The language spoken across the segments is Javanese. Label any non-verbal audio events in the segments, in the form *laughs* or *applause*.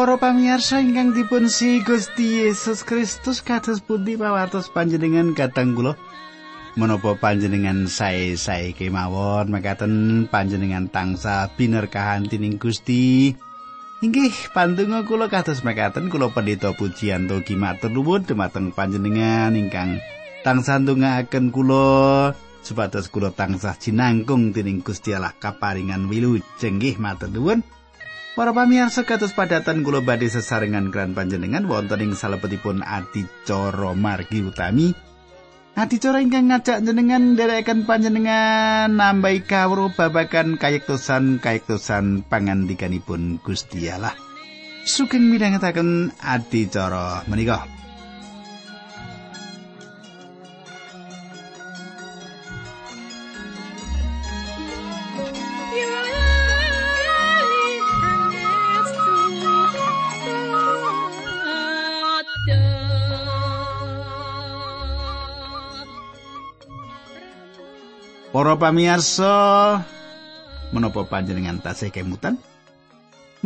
Para pamirsa ingkang dipun si Gusti Yesus Kristus kados pundi pawartos panjenengan katang kula. Menapa panjenengan sae-sae kemawon mekaten panjenengan tangsa binerkahan tining Gusti. Inggih pandonga kula kados mekaten kula pendeta pujian togi matur nuwun dumateng panjenengan ingkang tangsa ndongaaken kula. Supados kula tansah jinangkung tining Gusti Allah kaparingan wilujeng nggih matur nuwun Para pamirsa kados padatan kula badhe sesarengan kran panjenengan wonten ing salebetipun adicara margi utami. Adicara ingkang ngajak jenengan nderekaken panjenengan nambahi kawruh babagan kayektosan kayektosan pangandikanipun Gusti Allah. Sugeng midhangetaken adicara menika. Para pamirsa, menapa panjenengan tasih kemutan?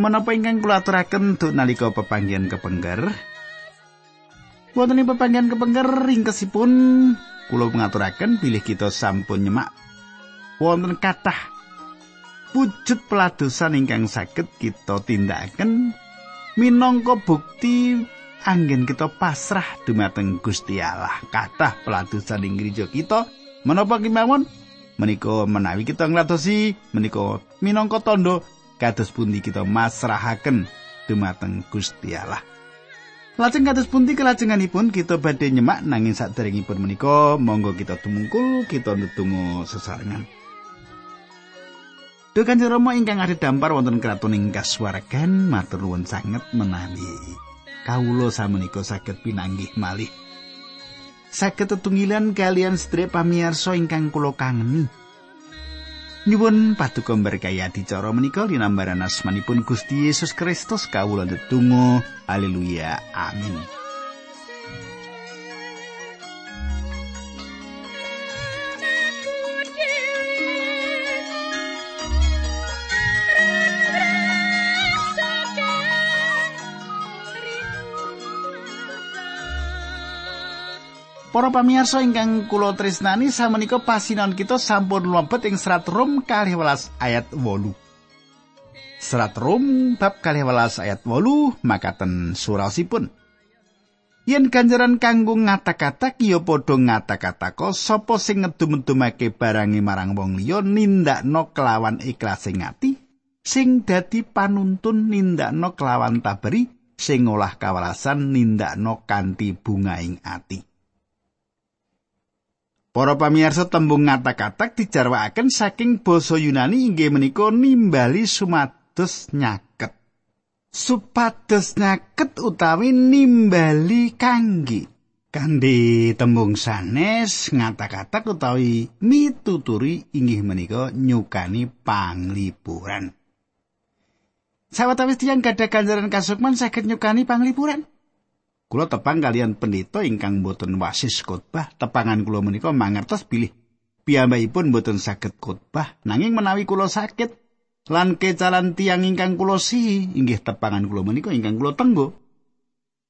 Menapa ingkang kula aturaken nalika pepanggihan kepengger? Wonten ing pepanggihan kepengger ringkesipun kula ngaturaken bilih kita sampun nyemak wonten kathah wujud peladosan ingkang saged kita tindakaken minangka bukti anggen kita pasrah dumateng Gusti Allah. Kathah peladosan ing gereja kita menapa kemawon menika menawi kita nglatosi menika minangka tondo kados pundi kita masrahaken dumateng Gusti Allah. Lajeng kados pundi kelajenganipun kita badhe nyemak nanging saderengipun menika monggo kita tumungkul kita ndedonga sesarengan. Duh Kanjeng Rama ingkang ada dampar wonten kraton ing kasuwargan matur nuwun sanget menawi kawula samenika saged pinanggih malih saged tetunggilan kalian sedherek pamirsa ingkang kula kangeni. Nyuwun paduka berkahi adicara menika linambaran asmanipun Gusti Yesus Kristus kawula ndedonga. Haleluya. Amin. Para pamirsa ingkang kula tresnani samenika pasinan kita sampun mlebet ing serat Rom 12 ayat 8. Serat Rom bab 12 ayat 8 makaten surasipun. Yen ganjaran kanggo ngata-kata ya padha ngata-katako sapa sing ngedum-edumake barange marang wong liya nindakno kelawan ikhlas sing ati sing dadi panuntun nindakno kelawan taberi sing olah kawalasan nindakno kanthi bungaing ati. Para pamirsa tembung ngata-katak dijarwakaken saking basa Yunani inggih menika nimbali sumados nyaket. Supados nyaket utawi nimbali kangge. Kandhe tembung sanes ngata-katak utawi mituturi inggih menika nyukani panglipuran. Sawetawis tiyang gadah ganjaran kasukman saged nyukani panglipuran. Kula tepang kalian pendeta ingkang boten wasis khotbah, tepangan kula menika mangertos bilih piyambakipun boten saged khotbah, nanging menawi kula sakit lan kecalan tiang ingkang kula si, inggih tepangan kula menika ingkang kula tenggo.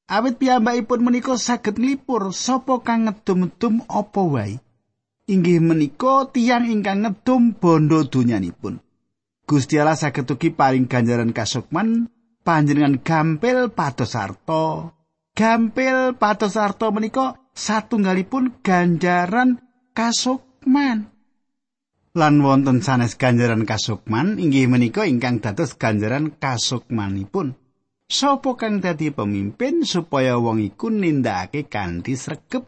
Awit piyambakipun menika saged nglipur sapa kang ngedum-edum apa wae. Inggih menika tiang ingkang ngedum bondo donyanipun. Gusti Allah saged ugi paring ganjaran kasukman panjenengan gampil pados sarta gampil patos arto menika satunggalipun ganjaran kasukman. Lan wonten sanes ganjaran kasukman inggih menika ingkang dados ganjaran kasukmanipun. Sopo kang dadi pemimpin supaya wong iku nindakake kanthi sregep?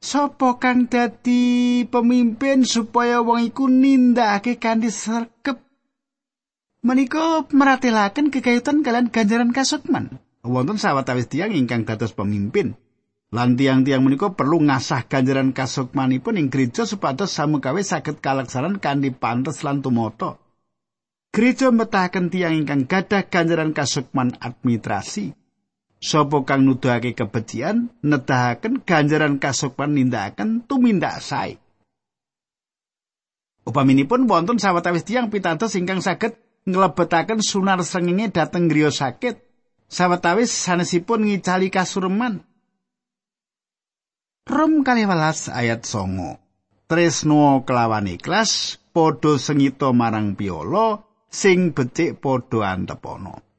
Sopo kang dadi pemimpin supaya wong iku nindakake kanthi sregep? Menika meratelaken kekayutan kalian ganjaran kasukman. Wonten sawetawis tiyang ingkang dados pemimpin. Lan tiang-tiang menika perlu ngasah ganjaran kasukmanipun ing gereja supados samugawe saged kalaksanan kanthi pantes lan tumata. Gereja metahaken tiang ingkang gadah ganjaran kasukman administrasi. Sopo kang nuduhake kebecian, nedahaken ganjaran kasukman nindakaken tumindak sae. Upaminipun wonten sawetawis tiang pitados ingkang saged nglebetaken sunar srengenge dhateng griya sakit sawetawis sanesipun ngicali kasureman Rom kaliwalas ayat songo Tresno kelawan ikhlas padha sengito marang piolo sing becik padha antepono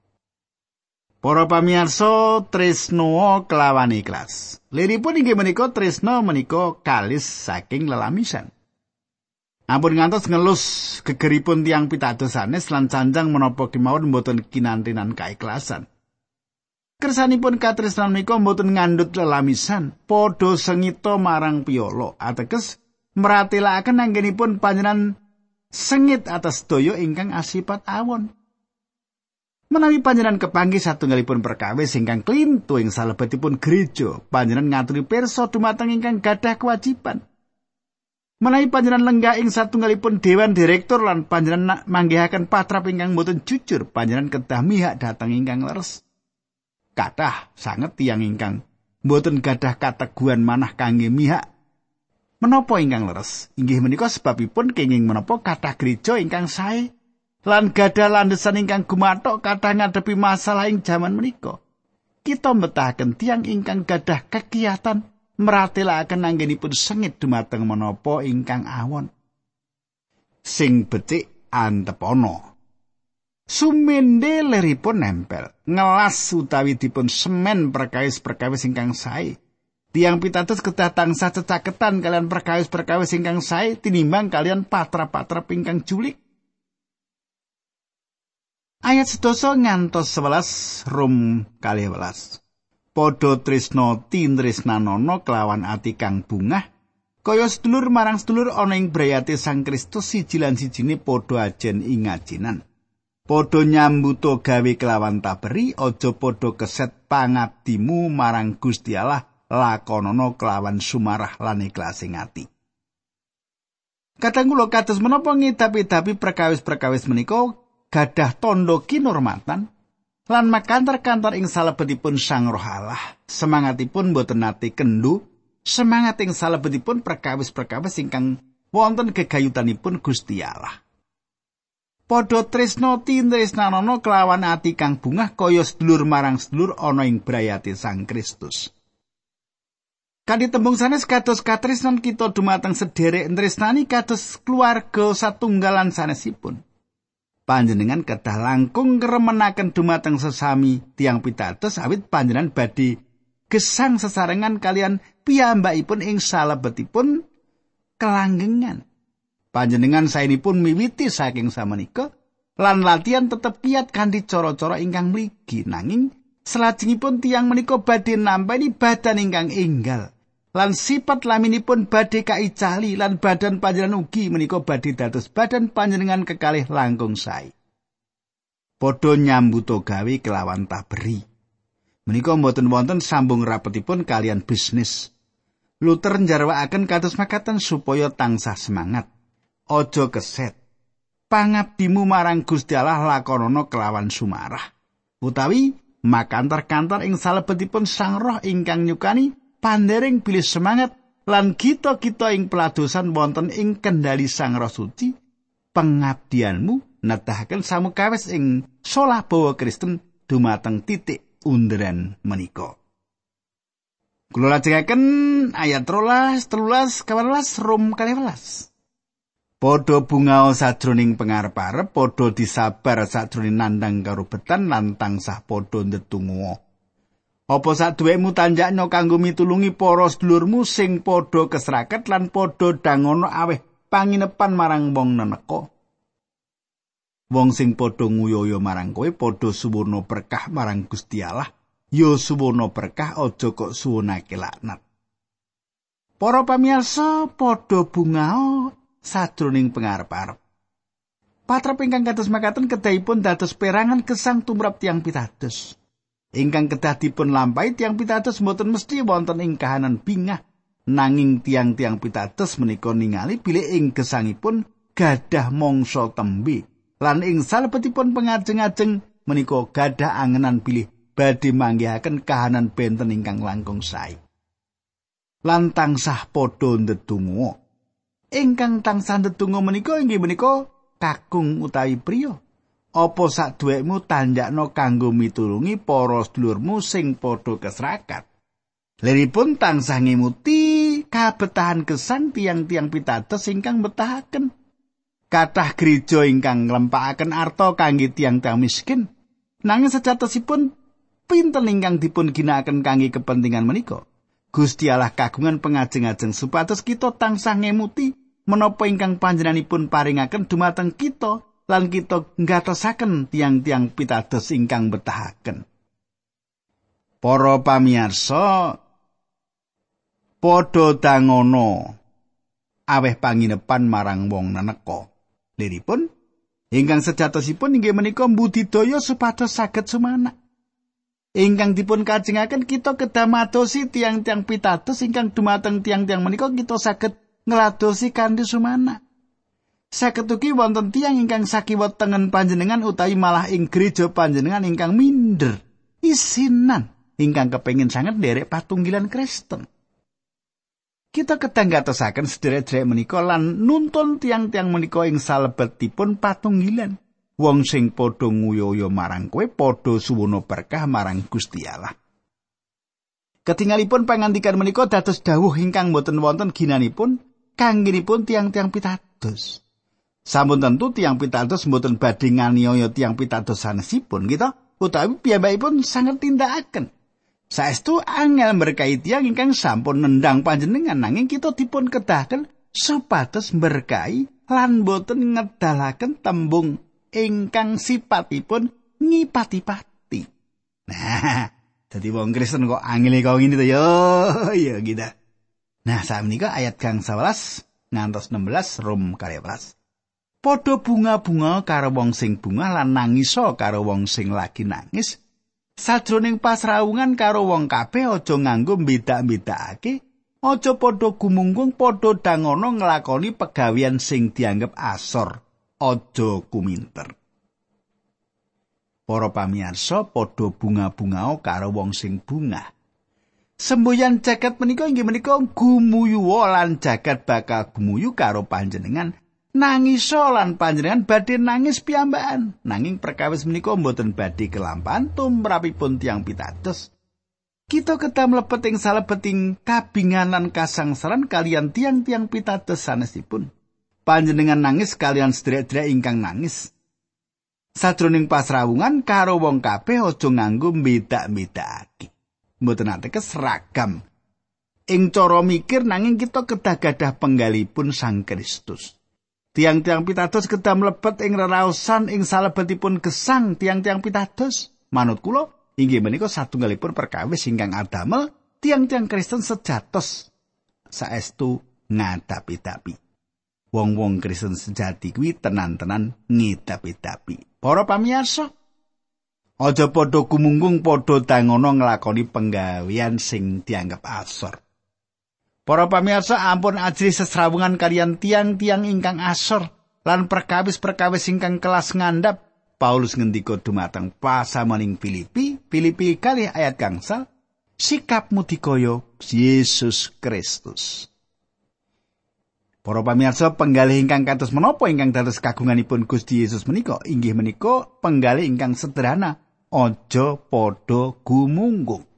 Para pamirsa tresno kelawan ikhlas. Liripun inggih menika tresno menika kalis saking lelamisan. Ampun ngantos ngelus gegeripun tiang pitadosanes lan canjang menapa kemawon mboten kinantinan kaikhlasan. Kersanipun katresnan menika mboten ngandut lelamisan, padha sengito marang piyolo ateges meratelaken anggenipun panjenengan sengit atas doyo ingkang asipat awon. Menawi panjenengan kepanggih satunggalipun perkawis ingkang klintu ing salebetipun gereja, panjenengan ngaturi pirsa dumateng ingkang gadah kewajiban. Menawi panjenengan lenggah ing satunggalipun dewan direktur lan panjenengan manggihaken patrap ingkang boten jujur, panjenengan kedah mihak dhateng ingkang leres. Kathah sanget tiyang ingkang boten gadah kateguhan manah kangge mihak menapa ingkang leres. Inggih menika sebabipun kenging menapa kathah gereja ingkang sae lan gadah landesan ingkang gumathok kathah ngadepi masalah ing jaman menika. Kita mbetahaken tiang ingkang gadah kekiyatan meratelaken anggenipun sengit dumateng menapa ingkang awon. Sing becik antepono. Sumende leripun nempel, ngelas utawi dipun semen perkawis-perkawis ingkang sae. Tiang pitados kedah tangsa cecaketan kalian perkawis-perkawis ingkang sae tinimbang kalian patra-patra ingkang julik. Ayat sedoso ngantos 11 rum kali 11. Podo trisno tindrisnanono kelawan ati kang bungah. Kaya sedulur marang sedulur ana ing brayate Sang Kristus siji lan sijine padha ajen ing ajinan. Padha nyambuto gawe kelawan taberi aja padha keset pangabdimu marang Gusti Allah lakonono kelawan sumarah lan iklasing ati. Kadang kula kados menapa ngidapi-dapi perkawis-perkawis menika gadah tondo kinormatan lan makantar-kantar ing salebetipun Sang Roh Allah. Semangatipun boten nate kendu, semangat ing salebetipun perkawis-perkawis ingkang wonten gegayutanipun Gusti Allah. Padha tresno tindresnanono kelawan ati kang bungah kaya sedulur marang sedulur ana ing brayate Sang Kristus. Kanthi tembung sanes kados katresnan kita dumateng sederek tresnani kados keluarga satunggalan sanesipun. Panjenengan kedah langkung keremenaken dumateng sesami tiang pitados awit panjenengan badhe gesang sesarengan kalian piyambakipun ing salebetipun kelanggengan. Panjenengan saenipun miwiti saking samenika lan latihan tetep kiat kanthi cara-cara ingkang mligi nanging salajengipun tiang menika badhe nampani badan ingkang enggal. Lan sifat laminipun badhe kaicali lan badan panjenengan ugi menika badhe dados badan panjenengan kekalih langkung sae. Padha nyambuto gawe kelawan taberi. Menika mboten wonten sambung rapetipun kalian bisnis. Luther njarwakaken kados makaten supaya tansah semangat. Aja keset. Pangabdimu marang Gusti Allah lakonono kelawan sumarah. Utawi makantar-kantar ing salebetipun Sang Roh ingkang nyukani pandering bilih semangat lan kita-kita ing peladosan wonten ing kendali Sang Roh Suci pengabdianmu nedahaken samukawis ing solah bawa Kristen dumateng titik underan menika. Kula lajengaken ayat 13, 13, 14 Rom 12. Podho bungao sajroning pangarep-arep, podho disabar sajroning nandang karubetan lan tansah podho ndedonga. Apa saduwekmu tanjakno kanggo mitulungi para sedulurmu sing padha kesraket lan padha dangono aweh panginepan marang wong neneka. Wong sing padha nguyaya marang kowe padha suwurna berkah marang Gusti Allah. Ya suwurna berkah aja kok suwunake laknat. Para pamirsa padha bungao sadroning pangarep-arep. Patrap ingkang kados makaten kedahipun dados perangan kesang tumrap tiang pitados. Ingkang kedah dipun lampahi tiang pitados mboten mesti wonten ing kahanan bingah nanging tiang-tiang pitados menika ningali bilih ing gesangipun gadah mangsa tembe lan ing salebetipun pengajeng-ajeng menika gadah angenan bilih badhe manggihaken kahanan benten ingkang langkung sae. Lan tansah padha ndedonga. Ingkang tansah ndedonga menika inggih menika kakung utawi priya apa saduwekmu tanjakno kanggo mitulungi para sedulurmu sing padha kesrakat Liripun tansah ngemuti kabetahan kesan tiang-tiang pitados ingkang betahaken. Kathah gereja ingkang nglempakaken arta kangge tiang-tiang miskin. Nanging sejatosipun pinten ingkang dipun ginakaken kangge kepentingan menika. Gusti Allah kagungan pengajeng-ajeng supados kita tansah ngemuti menapa ingkang panjenenganipun paringaken dumateng kita lan kita ngatosaken tiang-tiang pitados ingkang betahaken. Para pamirsa, padha dangono aweh panginepan marang wong naneka. Liripun ingkang sejatosipun inggih menika budidaya supados saged sumanak. Ingkang dipun kajengaken kita kedah madosi tiang-tiang pitados ingkang dumateng tiang-tiang menika kita saged ngladosi kanthi sumanak. Saged ugi wonten tiang ingkang sakiwa tengen panjenengan utawi malah ing gereja panjenengan ingkang minder isinan ingkang kepengin sanget nderek patunggilan Kristen. kita ketanggatosaken sederek-sederek menika lan nuntun tiang-tiang menika ing salebetipun patunggilan. Wong sing padha nguyaya marang kowe padha suwono berkah marang Gusti Allah. Ketingalipun pangandikan menika dados dawuh ingkang boten wonten ginanipun kangginipun tiang-tiang pitados. Sampun tentu tiang pitados mboten badhe nganiaya tiang pitados sanesipun kita utawi piyambakipun sanget tindakaken. Saestu angel berkahi tiang ingkang sampun nendang panjenengan nanging kita dipun kedahaken supados berkahi lan boten ngedalaken tembung ingkang sipatipun ngipati-pati. Nah, dadi wong Kristen kok angel kok ngene to yo ya kita. Nah, saat menika ayat kang 11 ngantos 16 Rom 12. Padha bunga-bunga karo wong sing bunga lan nangiso karo wong sing lagi nangis. Sajroning pasrawungan karo wong kabeh aja nganggo mbeda-mbedakake, aja padha gumunggung padha dangono nglakoni pegawian sing dianggep asor, aja kuminter. Para pamirsa padha bunga-bungao karo wong sing bunga. Semboyan jagat menika inggih menika gumuyu lan jagat bakal gumuyu karo panjenengan nangiso lan panjenengan badhe nangis piyambakan. Nanging perkawis menika mboten badhe kelampahan tumrapipun tiang pitados. Kita ketam mlebet ing salebeting kabinganan kasangsaran kalian tiang-tiang pitados sanesipun. Panjenengan nangis kalian sedherek-sedherek ingkang nangis. Sadroning pasrawungan karo wong kabeh aja nganggo beda-bedakake mboten ateges seragam. Ing cara mikir nanging kita kedah gadah penggalipun Sang Kristus Tiang-tiang pitados kedah mlebet ing reraosan ing salebetipun gesang tiang-tiang pitados. Manut kula inggih menika satunggalipun perkawis ingkang adamel tiang-tiang Kristen sejatos saestu ngadapi-dapi. Wong-wong Kristen sejati kuwi tenan-tenan ngidapi-dapi. Para pamirsa, aja padha gumunggung padha dangono nglakoni penggawean sing dianggap asor. Para pamirsa ampun ajri sesrawungan kalian tiang-tiang ingkang asor lan perkawis-perkawis ingkang kelas ngandap Paulus ngendika dumateng pasamaning Filipi Filipi kali ayat gangsal sikapmu dikoyo Yesus Kristus. Para pamirsa penggalih ingkang kados menapa ingkang dados kagunganipun Gusti Yesus menika? Inggih menika penggalih ingkang sederhana aja padha gumunggung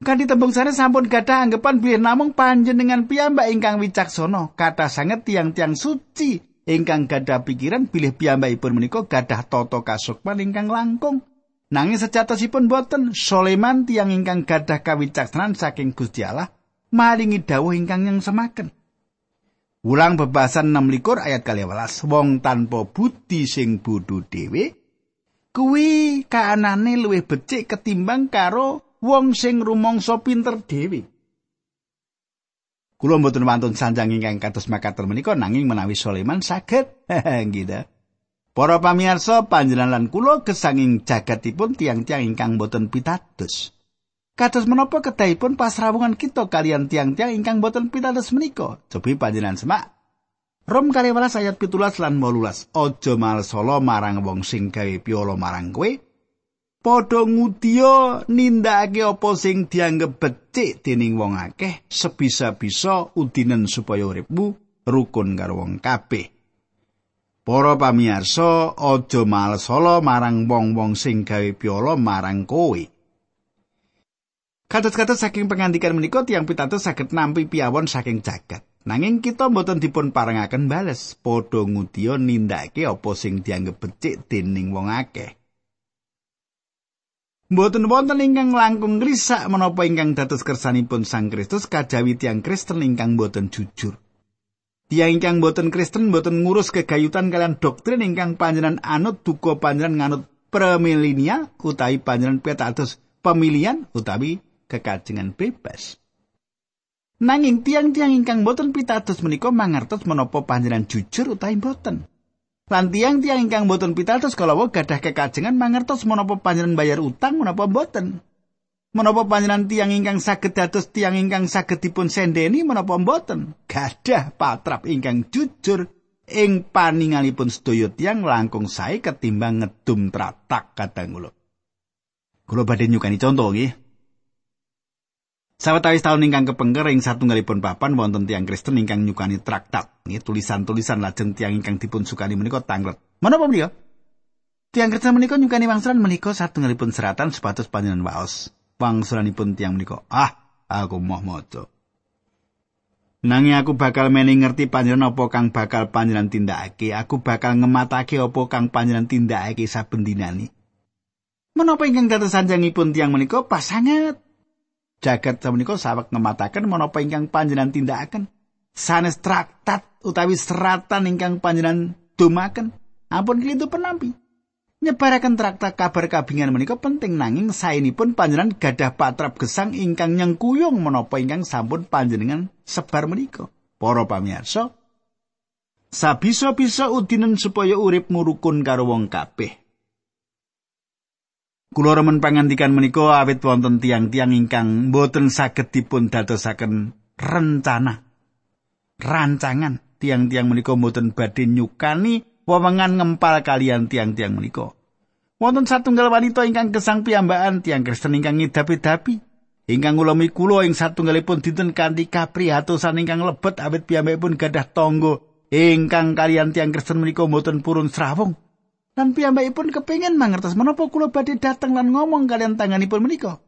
Kanthi tembung sare sampun gadah anggapan bilih namung panjenengan piyambak ingkang wicaksana, kathah sanget tiang-tiang suci ingkang gadah pikiran bilih piyambakipun menika gadah tata kasukman ingkang langkung. Nanging sejatosipun boten Soleman tiang ingkang gadah kawicaksanan saking Gusti Allah maringi dawuh ingkang yang semaken. Ulang bebasan 6 likur ayat kali welas. Wong tanpa budi sing bodho dhewe kuwi kaanane luwih becik ketimbang karo wong sing rumangsa pinter dhewe. Kula mboten wantun sanjang ingkang kados makaten menika nanging menawi Sulaiman saged *laughs* gitu. Para pamirsa panjenengan kula gesanging jagatipun tiang-tiang ingkang boten pitados. Kados menapa kedahipun pasrawungan kita kalian tiang-tiang ingkang boten pitados menika? Cobi panjenengan semak. Rom kali ayat pitulas lan molulas. Ojo mal solo marang wong sing gawe piolo marang kowe. Padha ngudiya nindakake apa sing dianggep becik dening wong akeh sebisa-bisa udinen supaya uripmu rukun karo wong kabeh. Para pamirsa, aja malesala marang wong-wong sing gawe piala marang kowe. Kados-kados saking pengantikan menika tiang pitados saged nampi piawon saking jagat. Nanging kita mboten dipun parengaken bales, padha ngudiya nindakake apa sing dianggep becik dening wong akeh. Mboten wonten ingkang langkung ngrisak menapa ingkang dados kersanipun Sang Kristus kajawi tiang Kristen ingkang mboten jujur. Tiang ingkang mboten Kristen mboten ngurus kegayutan kalian doktrin ingkang panjenengan anut duka panjenengan nganut premilinia utawi panjenengan petados pemilihan utawi kekajengan bebas. Nanging tiang-tiang ingkang boten pitados menika mangertos menapa panjenengan jujur utawi boten. Lan tiang-tiang ingkang boten pitados kalawa gadah kekajengan mangertos menapa panjenengan bayar utang menapa boten. Menapa panjenengan tiang ingkang saged dados tiang ingkang saged dipun sendeni menapa boten. Gadah patrap ingkang jujur ing paningalipun sedaya tiang langkung sae ketimbang ngedum tratak kadang kula. Kula badhe nyukani contoh nggih. Sawetawis taun ingkang kepengker ing satunggalipun papan wonten tiang Kristen ingkang nyukani traktat. Nggih tulisan-tulisan lajeng tiang ingkang dipun sukani menika tanglet. Menapa menika? Tiang Kristen menika nyukani wangsulan menika satunggalipun seratan supados panjenengan waos. Wangsulanipun tiang menika, "Ah, aku moh maca." Nanging aku bakal meni ngerti panjenengan apa kang bakal panjenengan tindakake. Aku bakal ngematake apa kang panjenengan tindakake saben dinani. Menapa ingkang dados sanjangipun tiang menika pas sangat jagat menika sawek ngemataken menapa ingkang panjenengan tindakaken? Sanes traktat utawi seratan ingkang panjenengan dumaken? Ampun klintu penampi nyebaraken traktat kabar kabingan menika penting nanging saenipun panjenengan gadah patrap gesang ingkang nyengkuyung menapa ingkang sampun panjenengan sebar menika. Para pamirsa sabisa-bisa udinen supaya urip murukun karo wong kabeh Kula remen pangandikan menika awit wonten tiang-tiang ingkang boten saged dipun dadosaken rencana. Rancangan tiang-tiang menika boten badhe nyukani wewengan ngempal kalian tiang-tiang menika. Wonten satunggal wanita ingkang gesang piyambakan tiang Kristen ingkang ngidapi-dapi. Ingkang kula ing satunggalipun dinten kanthi kaprihatosan ingkang lebet awit piyambakipun gadah tangga ingkang kalian tiang Kristen menika boten purun srawung. Lan piyambakipun kepingin mangertos menapa kula badhe dateng lan ngomong kalian tanganipun menika.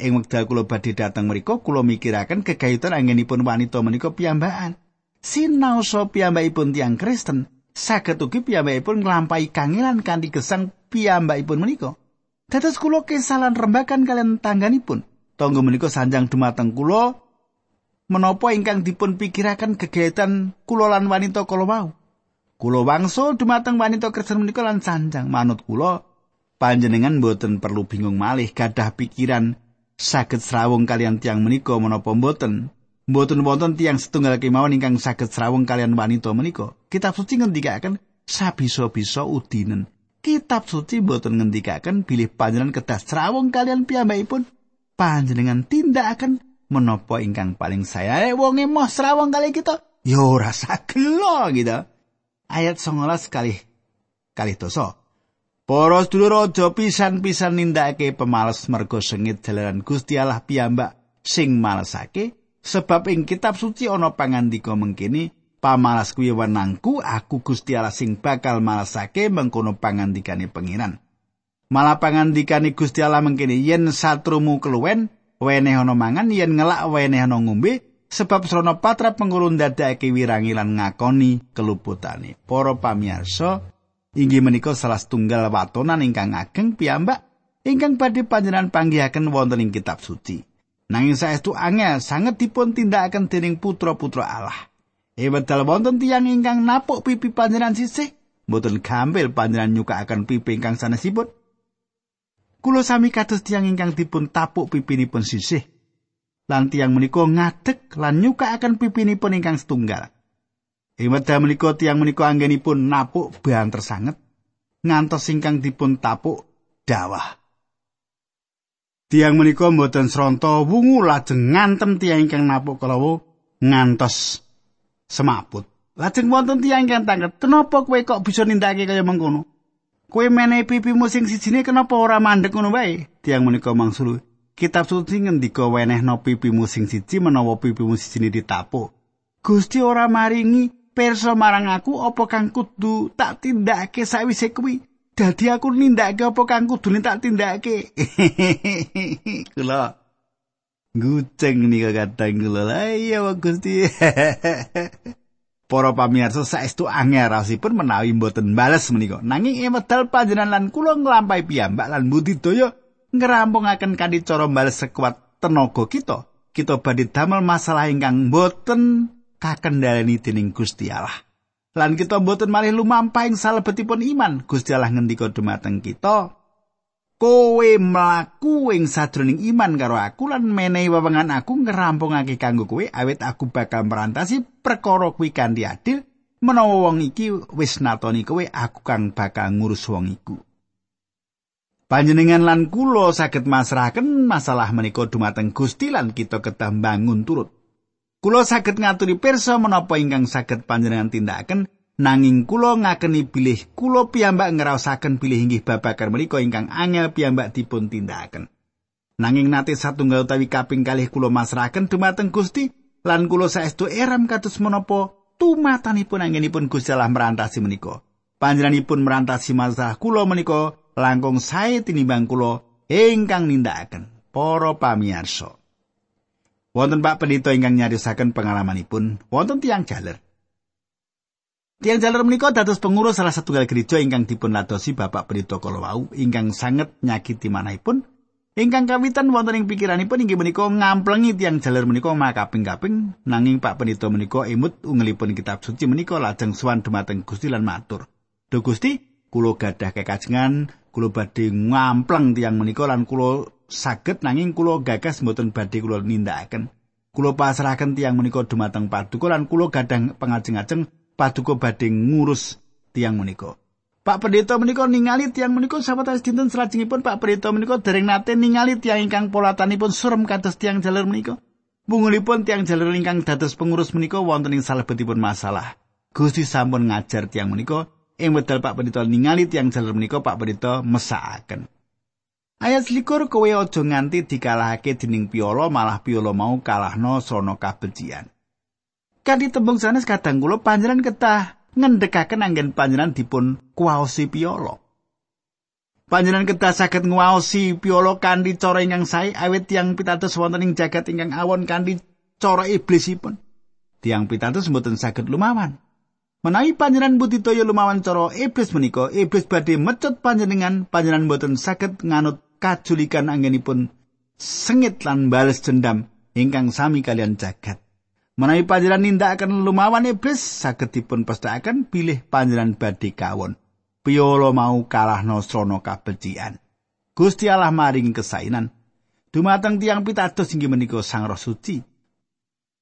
Ing wekdal kula badhe dateng mriku kula mikiraken kegayutan anggenipun wanita menika piyambakan. Sinaosa piyambakipun tiang Kristen saged ugi piyambakipun nglampahi kangelan kanthi gesang piyambakipun menika. Dados kula kesalan rembakan kalian tangganipun. Tonggo menika sanjang dumateng kula menapa ingkang dipun pikiraken kegayutan kula lan wanita kala wau. Kulo wangsul dumateng wanita Kristen menika lan sanjang manut kula. Panjenengan boten perlu bingung malih gadah pikiran saged srawung kalian tiang menika menapa boten boten wonten tiang setunggal kemawon ingkang saged srawung kalian wanita menika. Kitab suci ngendikaken sabisa-bisa udinen. Kitab suci boten ngendikaken bilih panjenengan kedah srawung kalian piyambakipun. Panjenengan tindakaken menapa ingkang paling saya wong emoh srawung kali kita? Yo rasa gelo gitu ayat 19 kali kali dosa. Para sedulur aja pisan-pisan nindakake pemales mergo sengit dalaran Gusti Allah piyambak sing malesake sebab ing kitab suci ana pangandika mengkini pamalas kuwi wenangku aku Gusti Allah sing bakal malesake mengkono pangandikane pengiran. Malah pangandikane Gusti Allah mengkini yen satrumu keluwen weneh ana mangan yen ngelak weneh ana ngombe sebab srana patra pengurun dadake wirangi lan ngakoni keluputane. Para pamirsa, inggih menika salah setunggal watonan ingkang ageng piyambak ingkang badhe panjenengan panggihaken wonten ing kitab suci. Nanging saestu angel sanget dipun tindakaken dening putra-putra Allah. Ewedal wonten tiyang ingkang napuk pipi panjenengan sisih, mboten gampil panjenengan nyukakaken pipi ingkang sanesipun. Kulo sami kados tiyang ingkang dipun tapuk pipinipun sisih, lan tiang menika ngadeg lan nyukakaken pipinipun ingkang setunggal. Ing wekdal menika tiang menika anggenipun napuk banter sanget ngantos ingkang dipun tapuk dawah. Tiang menika mboten sronto wungu lajeng ngantem tiang ingkang napuk kalawu ngantos semaput. Lajeng wonten tiang ingkang tangket, "Kenapa kowe kok bisa nindakake kaya mengkono? Kowe menehi pipimu sing sijine kenapa ora mandek ngono wae?" Tiang menika mangsulu, Kitab suci ngendika wenehno pipimu sing siji menawa pipimu siji ditapuk. Gusti ora maringi pirsa marang aku apa kang kudu tak tindakake sawise kuwi dadi aku nindakake apa kang kudu tak tindakake *laughs* kula Guceng nika kadang kula iya Gusti *laughs* Para pamirsa saestu angel rasipun menawi mboten bales menika. Nanging emedal panjenengan lan kula nglampahi piyambak lan budidaya ngerampungaken kanthi cara bales sekuat tenaga kita. Kita badhe damel masalah ingkang mboten kakendhaleni dening Gusti Allah. Lan kita mboten malih lumampah ing salebetipun iman. Gusti Allah ngendika dumateng kita, kowe mlaku ing sadroning iman karo aku lan menehi wewengan aku ngerampungake kanggo kowe awit aku bakal merantasi perkara kuwi kanthi adil menawa wong iki wis natoni kowe aku kang bakal ngurus wong iku Panjenengan lan kula saged masrahaken masalah menika dumateng Gusti lan kita kedah bangun turut. Kula saged ngaturi pirsa menapa ingkang saged panjenengan tindakaken Nanging kula ngakeni bilih kula piyambak ngraosaken bilih inggih babagan menika ingkang angel piyambak dipun tindakaken. Nanging nate satunggal utawi kaping kalih kula masrahaken dumateng Gusti lan kula saestu eram kados menapa tumatanipun anggenipun Gusti Allah merantasi menika. Panjenenganipun merantasi masalah kula menika langkung sae tinimbang kula ingkang nindakaken. Para pamirsa. Wonten Pak Pendito ingkang nyarisaken pengalamanipun, wonten tiang jaler. Tiang jalur menika dados pengurus salah satu gereja ingkang dipun ladosi Bapak Pendeta Kolowau ingkang sanget nyakiti manahipun ingkang kawitan wonten ing pikiranipun inggih menika ngamplengi tiang jalur menika makaping-kaping nanging Pak Pendeta menika emut ungelipun kitab suci menika lajeng suwan dumateng Gusti lan matur. Duh Gusti, kula gadah kekajengan, kula badhe ngampleng tiang menika lan kula saged nanging kula gagas mboten badhe kula nindakaken. Kula pasrahaken tiang menika dumateng Paduka lan kula gadah pengajeng-ajeng paduka badhe ngurus tiang menika. Pak Pendeta menika ningali tiang menika sawetawis dinten salajengipun Pak Pendeta menika dereng nate ningali tiang ingkang polatanipun surem kados tiang jalur menika. Bungulipun tiang jalur ingkang dados pengurus menika wonten ing salebetipun masalah. Gusti sampun ngajar tiang menika ing wedal Pak Pendeta ningali tiang jalur menika Pak Pendeta mesakaken. Ayat selikur kowe aja nganti dikalahake dening piolo malah piolo mau kalahno sono kabecian. Kanthi tembung sanes kadang kula panjenengan ketah ngendhekaken anggen panjenengan dipun kuwaosi piolo. Panjenengan ketah saged nguwaosi piolo kanthi cara ingkang sae awit tiyang pitados wonten ing jagat ingkang awon kanthi cara iblisipun. Tiang pitados mboten saged lumawan. Menawi panjenengan budidaya lumawan cara iblis menika, iblis badhe mecut panjenengan, panjenengan mboten saged nganut kajulikan anggenipun sengit lan bales dendam ingkang sami kalian jagat. Menawi panjenengan nindakaken lumawan iblis saged dipun pestakaken pilih panjenengan badhe kawon. Piolo mau kalah nosrono kabecikan. Gusti Allah maring kesainan. Dumateng tiang pitados inggih menika Sang Roh Suci.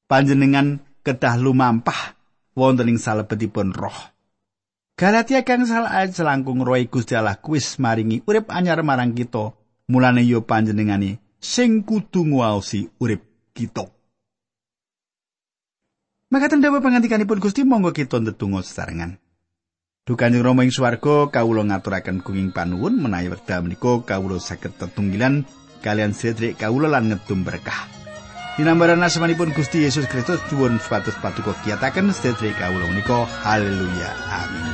Panjenengan kedah lumampah wonten ing salebetipun roh. Galatia kang sal ayat selangkung roh Gusti Allah kuwis maringi urip anyar marang kita. Mulane yo panjenengane sing kudu nguwaosi urip kita. Makaten dawa pangantikanipun Gusti monggo kita ndedonga sesarengan. Duh Kanjeng Rama ing swarga kawula ngaturaken kuing panuwun menawi wekdal menika kawula saged tetunggilan kalian sedherek kawula lan ngedum berkah. Dinambaran asmanipun Gusti Yesus Kristus supados paduka kiyataken sedherek kawula menika haleluya amin.